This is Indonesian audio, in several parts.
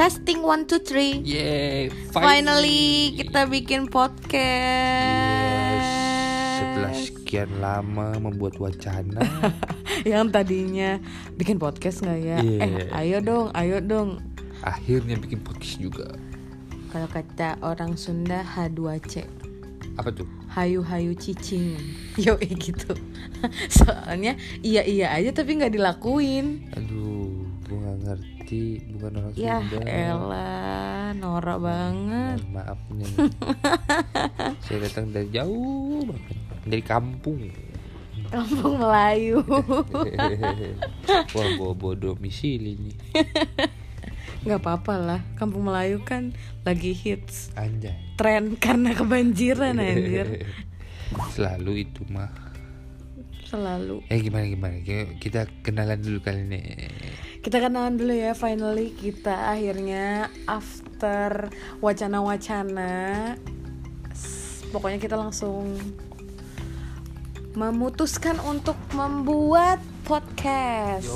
Testing one two three. Yeay, Finally kita bikin podcast. Setelah sekian lama membuat wacana Yang tadinya bikin podcast nggak ya? Iya. Eh, ayo dong, ayo dong. Akhirnya bikin podcast juga Kalau kata orang Sunda H2C. Apa tuh? Hayu-hayu cicing. Yo gitu. Soalnya iya iya aja tapi nggak dilakuin. Aduh, ngerti Bukan orang Ya Sunda elah, norak banget. Mohon Maaf nih Saya datang dari jauh banget Dari kampung Kampung Melayu. Wah, bawa-bawa domisili nih nggak apa-apa lah. Kampung Melayu kan lagi hits. Anjay Tren karena kebanjiran anjir. Selalu itu mah Selalu. Eh gimana gimana Kita kenalan dulu kali ini Kita kenalan dulu ya finally kita akhirnya after wacana-wacana pokoknya kita langsung memutuskan untuk membuat podcast.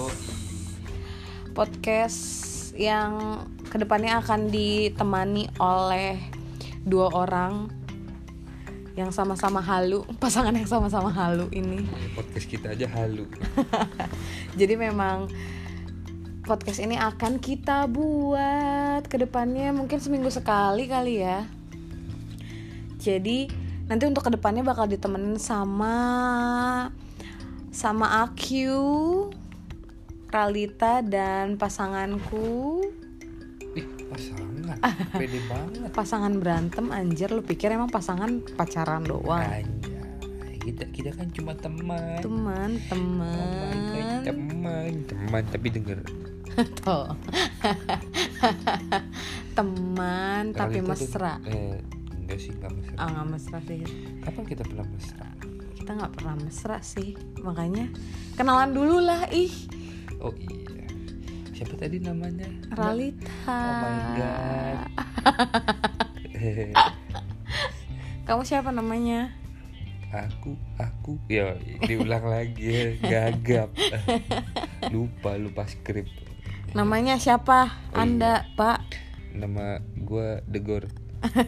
Podcast yang ke depannya akan ditemani oleh dua orang yang sama-sama halu, pasangan yang sama-sama halu ini. Podcast kita aja halu Jadi memang podcast ini akan kita buat ke depannya mungkin seminggu sekali kali ya. Jadi nanti untuk ke depannya bakal ditemenin sama sama Aku, Ralita dan pasanganku. Ih pasangan Pede banget Pasangan berantem anjir lu pikir emang pasangan pacaran doang. Anjay kita, kita kan cuma teman Teman, Teman, teman. teman, teman, tapi denger Tuh. teman tapi Realita tuh- mesra. Eh, enggak sih, enggak mesra. Ah nggak mesra sih. Kapan kita pernah mesra? Kita nggak pernah mesra sih. Makanya kenalan dulu lah ih. Oh iya. Siapa tadi namanya? Ralita. Oh my god. Kamu siapa namanya? Aku, aku. Ya, diulang lagi ya, gagap. lupa, lupa skrip. Namanya siapa? Oh, Anda, Pak. Nama gua Degor.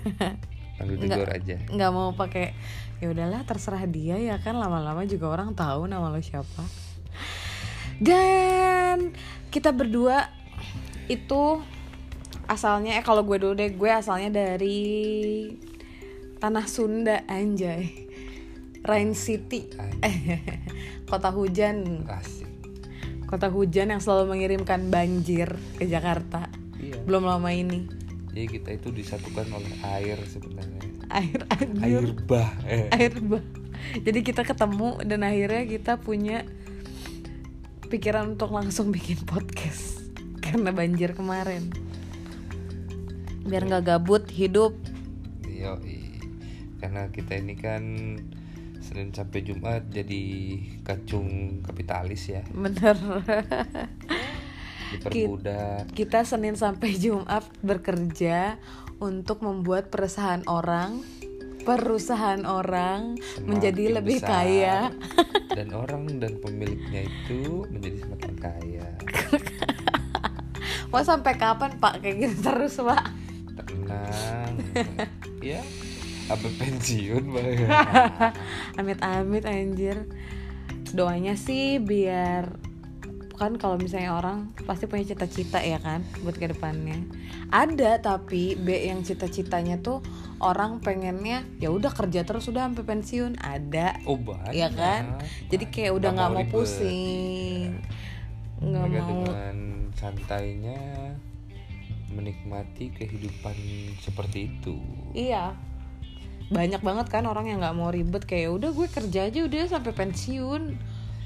Panggil Degor aja. Nggak mau pakai. Ya udahlah, terserah dia ya kan. Lama-lama juga orang tahu nama lo siapa. Dan kita berdua itu asalnya eh kalau gue dulu deh gue asalnya dari tanah Sunda anjay Rain City Anjay. kota hujan Asik. kota hujan yang selalu mengirimkan banjir ke Jakarta Iya. belum lama ini Jadi kita itu disatukan oleh air sebenarnya. air Air anjir bah. Eh. air bah jadi kita ketemu dan akhirnya kita punya pikiran untuk langsung bikin podcast karena banjir kemarin biar nggak gabut hidup Yoi. Karena kita ini kan Senin sampai Jumat jadi kacung kapitalis ya. bener Dipermudah. kita Senin sampai Jumat bekerja untuk membuat perusahaan orang perusahaan orang menjadi Semakin lebih besar, kaya dan orang dan pemiliknya itu menjadi semakin kaya. mau sampai kapan Pak kayak gitu terus Pak Tenang. ya, apa pensiun Bang? amit-amit anjir. Doanya sih biar kan kalau misalnya orang pasti punya cita-cita ya kan buat ke depannya ada tapi B yang cita-citanya tuh orang pengennya ya udah kerja terus udah sampai pensiun. Ada. Oh banyak. ya kan? Jadi kayak udah nggak mau ribet. pusing. Nggak Mereka mau. dengan santainya menikmati kehidupan seperti itu. iya banyak banget kan orang yang nggak mau ribet kayak udah gue kerja aja udah sampai pensiun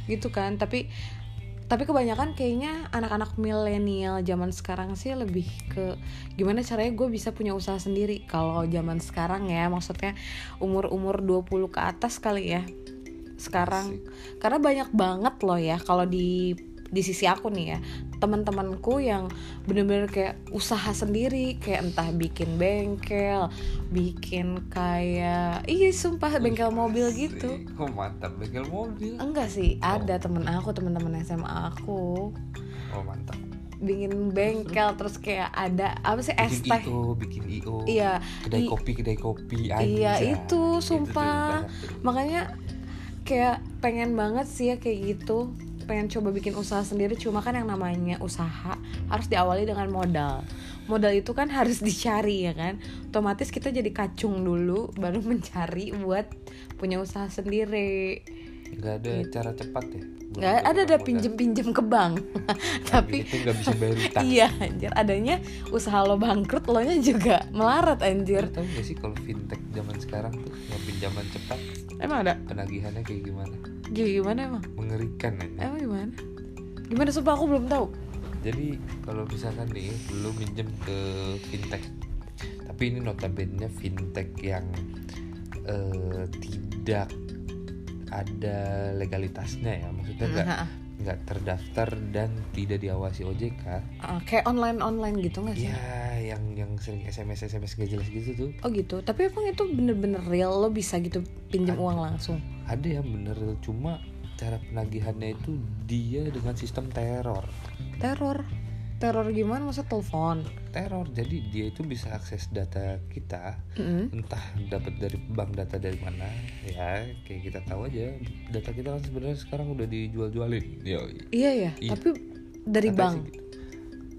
gitu kan. Tapi tapi kebanyakan kayaknya anak-anak milenial zaman sekarang sih lebih ke gimana caranya gue bisa punya usaha sendiri. Kalau zaman sekarang ya maksudnya umur-umur 20 ke atas kali ya sekarang. Karena banyak banget loh ya kalau di di sisi aku nih ya teman-temanku yang bener-bener kayak usaha sendiri kayak entah bikin bengkel bikin kayak iya sumpah bengkel mobil gitu. Oh mantap bengkel mobil. enggak sih ada temen aku teman-teman SMA aku Oh mantap. bikin bengkel terus kayak ada apa sih es teh io bikin io iya kedai i- kopi kedai kopi Iya, anjay. itu, sumpah. tuh. makanya kayak pengen banget sih ya kayak gitu pengen coba bikin usaha sendiri cuma kan yang namanya usaha harus diawali dengan modal. Modal itu kan harus dicari ya kan? Otomatis kita jadi kacung dulu baru mencari buat punya usaha sendiri. Nggak ada cara cepat ya? Nggak ada ada pinjem pinjem ke bank. Tapi itu nggak bisa bayar utang. Iya anjir. Adanya usaha lo bangkrut lo nya juga melarat anjir. Lo tahu gak sih kalau fintech zaman sekarang tuh yang pinjaman cepat emang ada? penagihannya kayak gimana gimana emang? Mengerikan aja emang gimana? Gimana? Sumpah aku belum tahu. Jadi kalau misalkan nih lu minjem ke fintech. Tapi ini notabene fintech yang eh, tidak ada legalitasnya ya. Maksudnya nggak Nah, nggak terdaftar dan tidak diawasi OJK ah, kayak online online gitu nggak sih? Ya yang yang sering SMS SMS gak jelas gitu tuh. Oh gitu. Tapi emang itu bener-bener real? Lo bisa gitu pinjam uang langsung ada yang bener cuma cara penagihannya itu dia dengan sistem teror. Teror. Teror gimana masa telepon? Teror jadi dia itu bisa akses data kita Mm-mm. entah dapat dari bank data dari mana ya kayak kita tahu aja data kita kan sebenarnya sekarang udah dijual-jualin. Yo iya ya Iya. tapi dari katanya bank? sih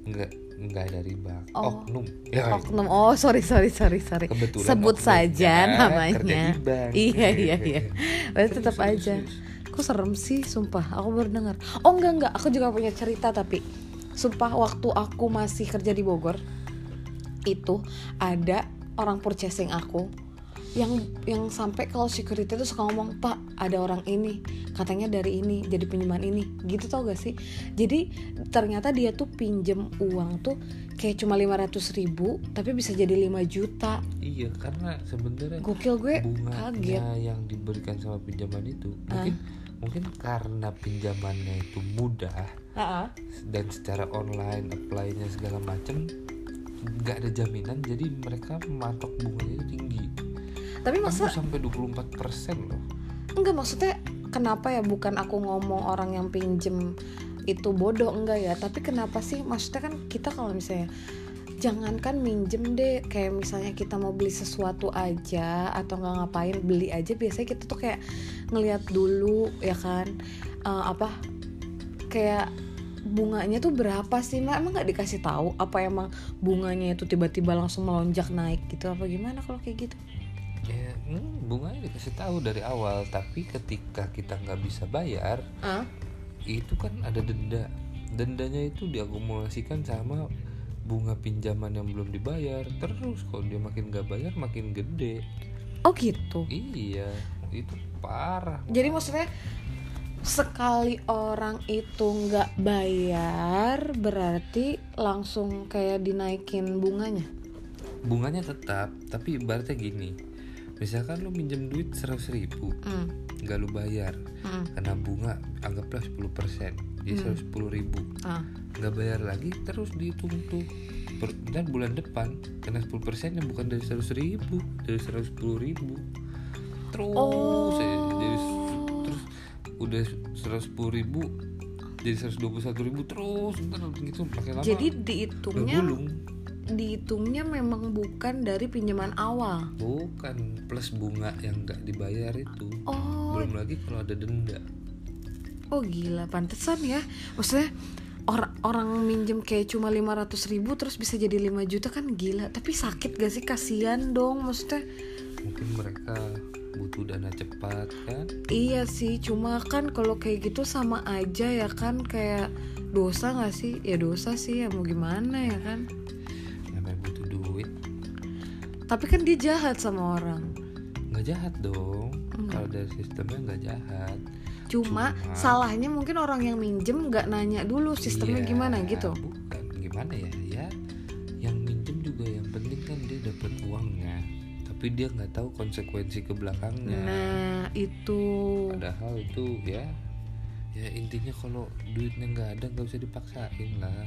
enggak enggak dari bank Oh. oknum. Ya oknum. Oh sorry sorry sorry sorry. Kebetulan sebut saja kerja namanya. di bank. iya iya iya. Berarti tetap aja. kok serem sih sumpah. Aku baru dengar. Oh enggak enggak. Aku juga punya cerita tapi sumpah waktu aku masih kerja di Bogor itu ada orang purchasing aku yang yang sampai kalau security tuh suka ngomong pak ada orang ini katanya dari ini jadi pinjaman ini. Gitu tau gak sih? Jadi ternyata dia tuh pinjem uang tuh kayak cuma 500 ribu tapi bisa jadi 5 juta. Iya karena sebenarnya gokil gue kaget. yang diberikan sama pinjaman itu Ah. mungkin mungkin karena pinjamannya itu mudah Ah, ah. dan secara online apply-nya segala macem nggak ada jaminan jadi mereka mematok bunganya itu tinggi tapi masa sampai 24% loh. Enggak maksudnya kenapa ya bukan aku ngomong orang yang pinjem itu bodoh enggak ya? Tapi kenapa sih? Maksudnya kan kita kalau misalnya jangankan minjem deh kayak misalnya kita mau beli sesuatu aja atau nggak ngapain beli aja biasanya kita tuh kayak ngelihat dulu ya kan? Eh, apa? Kayak bunganya tuh berapa sih emang nggak dikasih tahu apa emang bunganya itu tiba-tiba langsung melonjak naik gitu apa gimana kalau kayak gitu ya hmm, bunganya dikasih tahu dari awal tapi ketika kita nggak bisa bayar ah itu kan ada denda. Dendanya itu diakumulasikan sama bunga pinjaman yang belum dibayar. Terus kalau dia makin nggak bayar makin gede. Oh gitu? Iya itu parah. Jadi maksudnya sekali orang itu nggak bayar berarti langsung kayak dinaikin bunganya. bunganya tetap tapi ibaratnya gini misalkan lu minjem duit seratus ribu Hmm. nggak lu bayar Hmm. kena bunga anggaplah 10% jadi Hmm. 110 ribu Ah. nggak bayar lagi terus dihitung tuh dan bulan depan kena 10% yang bukan dari 100 ribu dari 110 ribu terus Oh. jadi terus udah 110 ribu jadi 121 ribu terus ntar gitu makin lama Jadi dihitungnya. Dihitungnya memang bukan dari pinjaman awal. bukan plus bunga yang nggak dibayar itu Oh, belum lagi kalau ada denda oh gila pantesan ya. Maksudnya orang orang minjem kayak cuma 500 ribu terus bisa jadi 5 juta kan gila. Tapi sakit gak sih kasihan dong maksudnya. mungkin mereka butuh dana cepat kan Iya sih, cuma kan kalau kayak gitu sama aja ya kan kayak dosa gak sih? Ya dosa sih ya mau gimana ya kan? Tapi kan dia jahat sama orang. nggak jahat dong Enggak. kalau dari sistemnya nggak jahat Cuma, Cuma- salahnya mungkin orang yang minjem nggak nanya dulu sistemnya Iya, gimana gitu. bukan gimana ya ya yang minjem juga yang penting kan dia dapat uangnya tapi dia nggak tahu konsekuensi ke belakangnya Nah itu. padahal itu ya ya intinya kalau duitnya nggak ada nggak usah dipaksain lah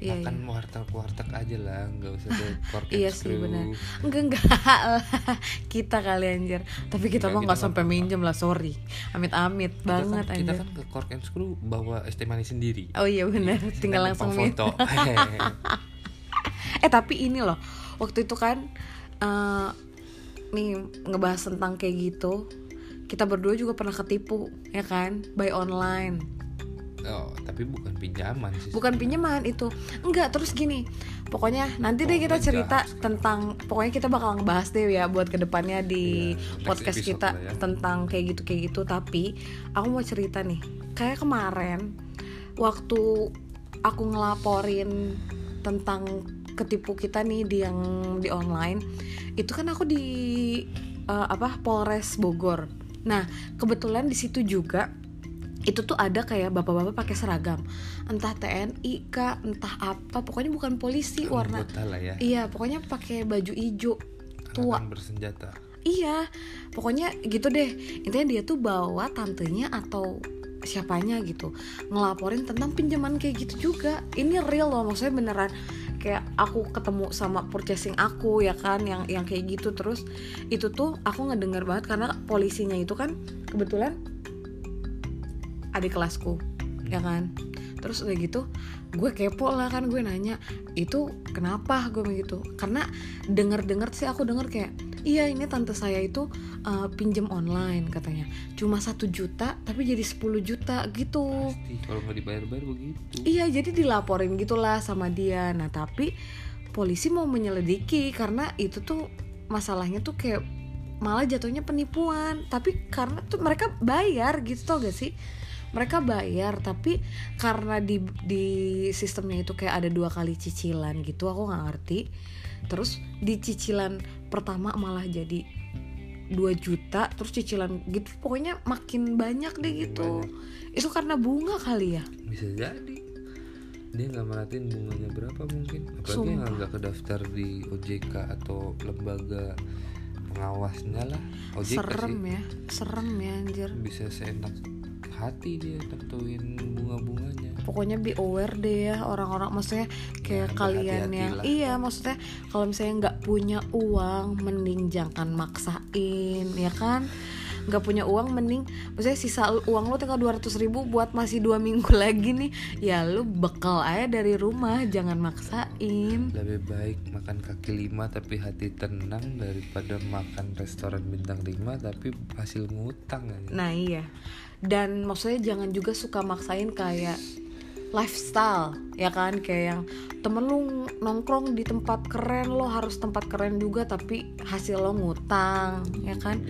Iya, makan warteg warteg aja lah nggak usah ke cork and Iya sih benar. Enggak enggak lah. Kita kali anjir. Tapi kita mah nggak sampai minjem lah, sorry. Amit-amit kita banget kan, kita anjir. kan ke cork and screw bawa es teh manis sendiri Oh iya benar, Kita tinggal langsung foto Eh tapi ini loh, waktu itu kan eh nih ngebahas tentang kayak gitu. Kita berdua juga pernah ketipu, ya kan? By online. Oh tapi bukan pinjaman sih Bukan pinjaman itu. Enggak, terus gini. Pokoknya nanti deh Oh, kita cerita tentang pokoknya kita bakal ngebahas deh ya buat ke depannya di Iya, next podcast kita ya. tentang kayak gitu kayak gitu. Tapi aku mau cerita nih. Kayak kemarin waktu aku ngelaporin tentang ketipu kita nih di yang di online itu kan aku di eh, apa Polres Bogor. Nah kebetulan di situ juga itu tuh ada kayak bapak-bapak pakai seragam. Entah TNI kah entah apa pokoknya bukan polisi warna lah ya. Iya pokoknya pakai baju hijau tua. kan bersenjata. Iya pokoknya gitu deh. Intinya dia tuh bawa tantenya atau siapanya gitu ngelaporin tentang pinjaman kayak gitu juga. Ini real loh maksudnya beneran. Kayak aku ketemu sama purchasing aku ya kan yang yang kayak gitu. Terus itu tuh aku ngedengar banget karena polisinya itu kan kebetulan adik kelasku ya kan? Terus udah gitu gue kepo lah kan gue nanya itu kenapa? Gue begitu karena denger denger sih aku denger kayak iya ini tante saya itu uh, pinjam online katanya. Cuma satu juta tapi jadi 10 juta gitu. Pasti kalau nggak dibayar-bayar begitu. Iya jadi dilaporin gitulah sama dia. Nah tapi polisi mau menyelidiki Karena itu tuh masalahnya tuh kayak malah jatuhnya penipuan. Tapi karena tuh mereka bayar gitu tau gak sih mereka bayar tapi karena di di sistemnya itu kayak ada dua kali cicilan gitu aku nggak ngerti. Terus di cicilan pertama malah jadi 2 juta terus cicilan gitu pokoknya makin banyak deh gitu. itu karena bunga kali ya? Bisa jadi. Dia nggak merhatiin bunganya berapa mungkin. Apalagi yang nggak kedaftar di OJK atau lembaga pengawasnya lah. OJK serem sih. ya serem ya anjir. Bisa seenak hati dia tentuin bunga-bunganya. Pokoknya be aware deh ya orang-orang maksudnya kayak Ya, kalian yang lah. iya maksudnya kalau misalnya nggak punya uang mending jangan maksain ya kan? Nggak punya uang mending maksudnya sisa uang lu tinggal 200 ribu buat masih dua minggu lagi nih ya lu bekal aja dari rumah jangan maksain. Lebih baik makan kaki lima tapi hati tenang daripada makan restoran bintang lima tapi hasil ngutang aja. Nah iya Dan maksudnya jangan juga suka maksain kayak lifestyle ya kan? Kayak yang temen lu nongkrong di tempat keren lo harus tempat keren juga tapi hasil lo ngutang ya kan?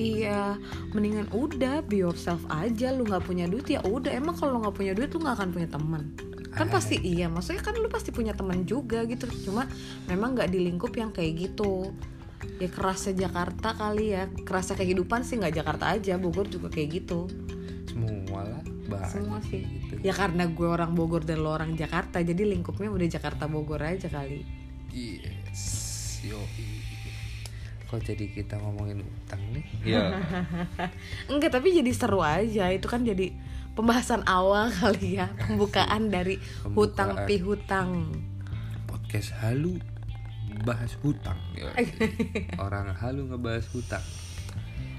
Iya. Mendingan udah be yourself aja. Lu nggak punya duit ya udah. Emang kalau lo nggak punya duit lu nggak akan punya teman kan pasti iya. Maksudnya kan lu pasti punya teman juga gitu. Cuma memang nggak di lingkup yang kayak gitu ya kerasa Jakarta kali ya. Kerasa kehidupan sih nggak Jakarta aja Bogor juga kayak gitu. Semua lah banyak semua sih. gitu. ya karena gue orang Bogor dan lo orang Jakarta jadi lingkupnya udah Jakarta Bogor aja kali. Yes yo kok jadi kita ngomongin utang nih? Ya enggak tapi jadi seru aja. Itu kan jadi pembahasan awal kali ya pembukaan dari hutang Pembukaan. pihutang podcast halu bahas hutang. Orang halu ngebahas hutang.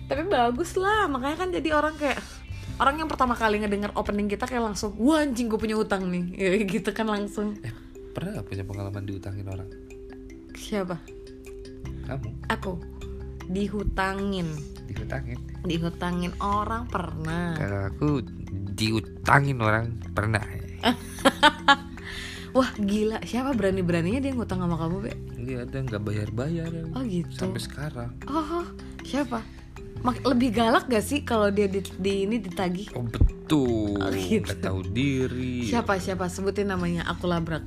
Tapi bagus lah makanya kan jadi orang kayak orang yang pertama kali ngedenger opening kita kayak langsung wah anjing gue punya utang nih. Ya, gitu kan langsung. Eh pernah gak punya pengalaman diutangin orang? Siapa? Kamu. Aku. Dihutangin. Diutangin dihutangin orang pernah. Kalau aku diutangin orang pernah wah gila. Siapa berani beraninya dia ngutang sama kamu be? Iya ada nggak bayar bayar oh gitu. Sampai sekarang. Oh siapa? Mak- lebih galak gak sih kalau dia di, di ini ditagih? Oh betul. Oh, gitu. nggak tahu diri. Siapa siapa? Sebutin namanya aku labrak.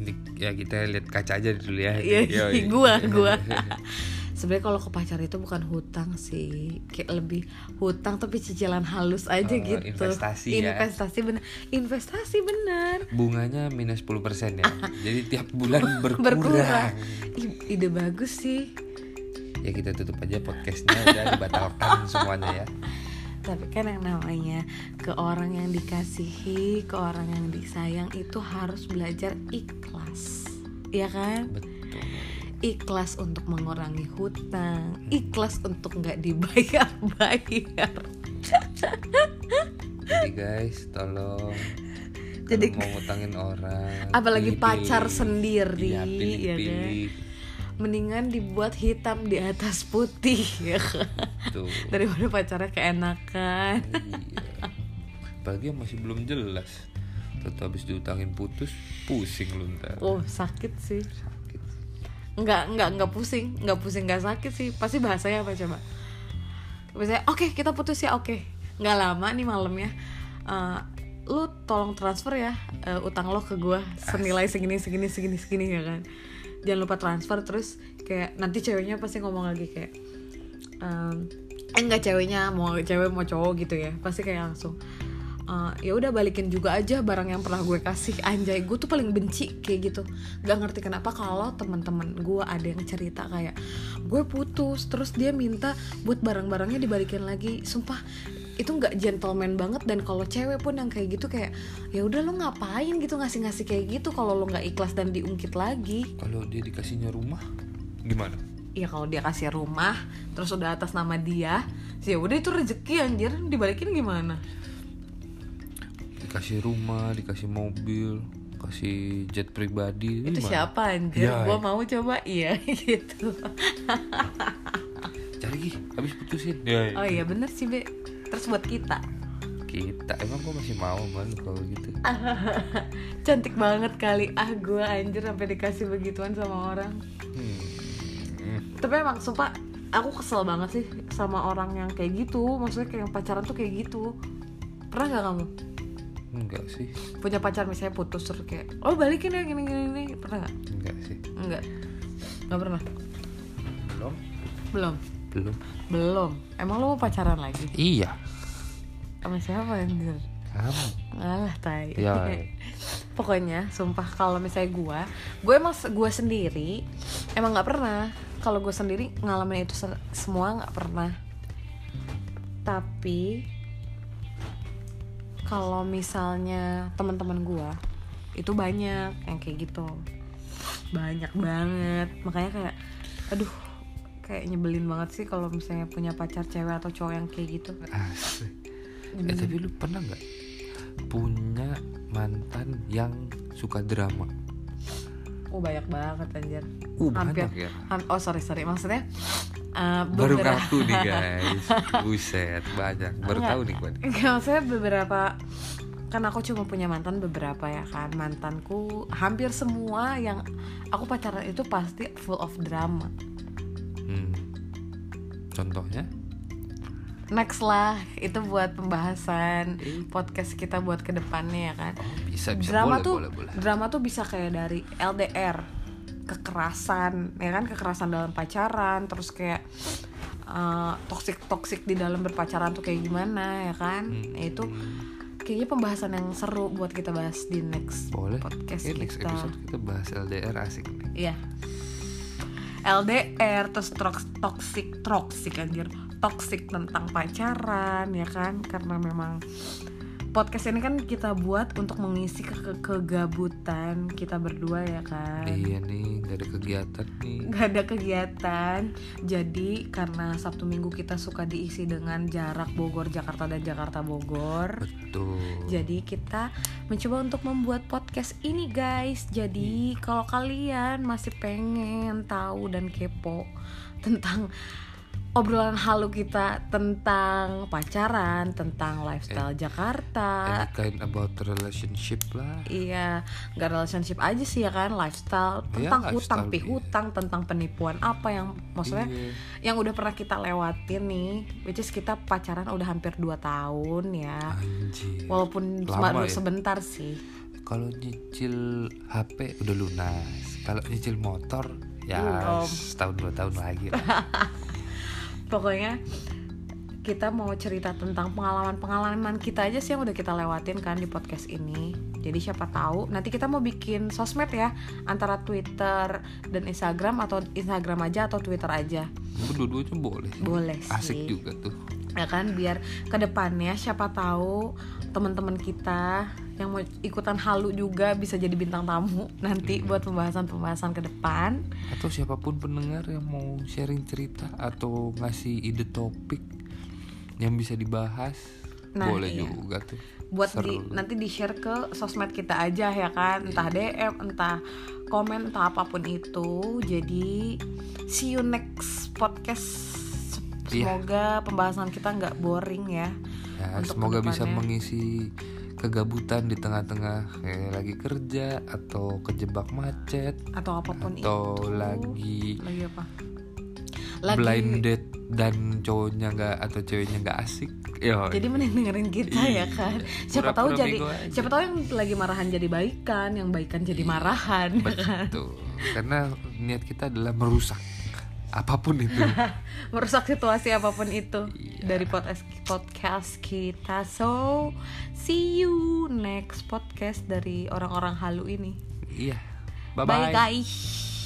Ini, ya kita lihat kaca aja dulu ya. Iya, gua gua sebenarnya kalau ke pacar itu bukan hutang sih. Kayak lebih hutang tapi cicilan halus aja Oh, gitu. investasi ya. investasi bener. Investasi bener. Bunganya minus 10% ya. Jadi tiap bulan berkurang, berkurang. Ide bagus sih. Ya kita tutup aja podcastnya udah dibatalkan semuanya ya. Tapi kan yang namanya ke orang yang dikasihi ke orang yang disayang itu harus belajar ikhlas. Ya kan? Betul ikhlas untuk mengurangi hutang. Ikhlas untuk nggak dibayar-bayar. Jadi guys tolong. Jadi- mau ngutangin orang apalagi pilih-pilih. pacar sendiri Iya, ya kan? Pilih-pilih mendingan dibuat hitam di atas putih ya kan? Tuh daripada pacarnya keenakan. Iya. Apalagi yang masih belum jelas. Tentu habis diutangin putus pusing lu ntar. Oh sakit sih. sakit nggak nggak nggak pusing. Nggak pusing nggak sakit sih. Pasti bahasanya apa coba? Biasanya oke kita putus ya oke. Nggak lama nih malamnya Eh, lu tolong transfer ya eh, utang lo ke gua senilai segini segini segini segini ya kan. Jangan lupa transfer terus kayak nanti ceweknya pasti ngomong lagi kayak em, eh enggak ceweknya mau cewek mau cowok gitu ya. Pasti kayak langsung "Eh, ya udah balikin juga aja barang yang pernah gue kasih. Anjay gue tuh paling benci kayak gitu. Gak ngerti kenapa kalau teman-teman gue ada yang cerita kayak gue putus terus dia minta buat barang-barangnya dibalikin lagi. Sumpah itu nggak gentleman banget dan kalau cewek pun yang kayak gitu kayak ya udah lo ngapain gitu ngasih-ngasih kayak gitu kalau lo nggak ikhlas dan diungkit lagi? Kalau dia dikasihnya rumah gimana? Ya kalau dia kasih rumah terus udah atas nama dia ya udah itu rezeki anjir. Dibalikin gimana dikasih rumah dikasih mobil kasih jet pribadi itu gimana? siapa anjir? Ya, gua mau coba? Iya gitu. Cari gih habis putusin. Ya, oh iya bener sih be. Terus buat kita. Kita emang gua masih mau man kalau gitu. Cantik banget kali. Ah gua anjir sampai dikasih begituan sama orang. Hmm. Hmm. tapi emang sumpah aku kesel banget sih sama orang yang kayak gitu. Maksudnya kayak yang pacaran tuh kayak gitu. Pernah nggak kamu enggak sih. Punya pacar misalnya putus terus kayak oh balikin ya gini gini, gini. pernah nggak? Enggak sih. Enggak. Nggak pernah? Belum. Belum? Belum. Belum. Emang lo mau pacaran lagi? Iya. Sama siapa anjir kamu. Alah tai. Ya. Pokoknya sumpah kalau misalnya gue gue emang gue sendiri emang nggak pernah. Kalau gue sendiri ngalamin itu se- semua nggak pernah. Tapi kalau misalnya teman-teman gue itu banyak yang kayak gitu. Banyak banget. Makanya kayak aduh kayak nyebelin banget sih kalau misalnya punya pacar cewek atau cowok yang kayak gitu. Asik. Eh tapi lu pernah nggak punya mantan yang suka drama? Oh banyak banget anjir. Uh Hampir. banyak ya? Ham- oh sorry sorry. Maksudnya uh, baru beberapa- kartu nih guys. Buset banyak. Baru Enggak. tahu nih gue Enggak, maksudnya beberapa kan aku cuma punya mantan beberapa ya kan. Mantanku hampir semua yang aku pacaran itu pasti full of drama. Hmm. contohnya? Next lah itu buat pembahasan podcast kita buat ke depannya ya kan. Oh bisa bisa. Drama boleh tuh boleh boleh. drama tuh bisa kayak dari LDR kekerasan ya kan kekerasan dalam pacaran terus kayak toxic toxic di dalam berpacaran tuh kayak gimana ya kan Hmm. Nah, itu kayaknya pembahasan yang seru buat kita bahas di next boleh podcast Oke, next kita. episode kita bahas LDR asik nih Iya. LDR terus toxic toxic anjir toxic tentang pacaran ya kan karena memang podcast ini kan kita buat untuk mengisi ke ke- kegabutan kita berdua ya kan? Iya nih gak ada kegiatan nih. Nggak ada kegiatan. Jadi karena Sabtu Minggu kita suka diisi dengan jarak Bogor Jakarta dan Jakarta Bogor. Betul. Jadi kita mencoba untuk membuat podcast ini guys. Jadi kalau kalian masih pengen tahu dan kepo tentang obrolan halu kita tentang pacaran, tentang lifestyle Jakarta. any kind about relationship lah Iya, nggak relationship aja sih ya kan, lifestyle Iya, tentang hutang lifestyle, iya. pihutang, tentang penipuan apa yang maksudnya Iya. yang udah pernah kita lewatin nih, which is kita pacaran udah hampir 2 tahun ya. anjir Walaupun Lama baru ya? sebentar sih. kalau nyicil HP udah lunas kalau nyicil motor ya Belum. setahun dua tahun lagi lah. Pokoknya kita mau cerita tentang pengalaman-pengalaman kita aja sih yang udah kita lewatin kan di podcast ini. Jadi siapa tahu nanti kita mau bikin sosmed ya antara Twitter dan Instagram atau Instagram aja atau Twitter aja. Berdua-duanya boleh Boleh asik sih. juga tuh ya kan biar ke depannya siapa tahu teman-teman kita yang mau ikutan halu juga bisa jadi bintang tamu nanti buat pembahasan-pembahasan ke depan atau siapa pun pendengar yang mau sharing cerita atau ngasih ide topik yang bisa dibahas Nah, boleh iya. juga tuh. Buat Seru. di nanti di share ke sosmed kita aja ya kan. Entah DM entah komen entah apa pun itu. Jadi see you next podcast. Iya. semoga pembahasan kita nggak boring ya. Ya semoga bisa mengisi kegabutan di tengah-tengah kayak lagi kerja atau kejebak macet atau apa pun atau itu. lagi lagi apa blind date dan cowoknya nggak atau ceweknya nggak asik. Ya jadi mending dengerin kita ya kan siapa Pura-pura tahu jadi siapa tahu yang lagi marahan jadi baikan yang baikan jadi marahan ya kan? Betul. Karena niat kita adalah merusak apa pun itu. Merusak situasi apa pun itu Iya. dari podcast podcast kita. So see you next podcast dari orang-orang halu ini. Iya. Bye bye bye guys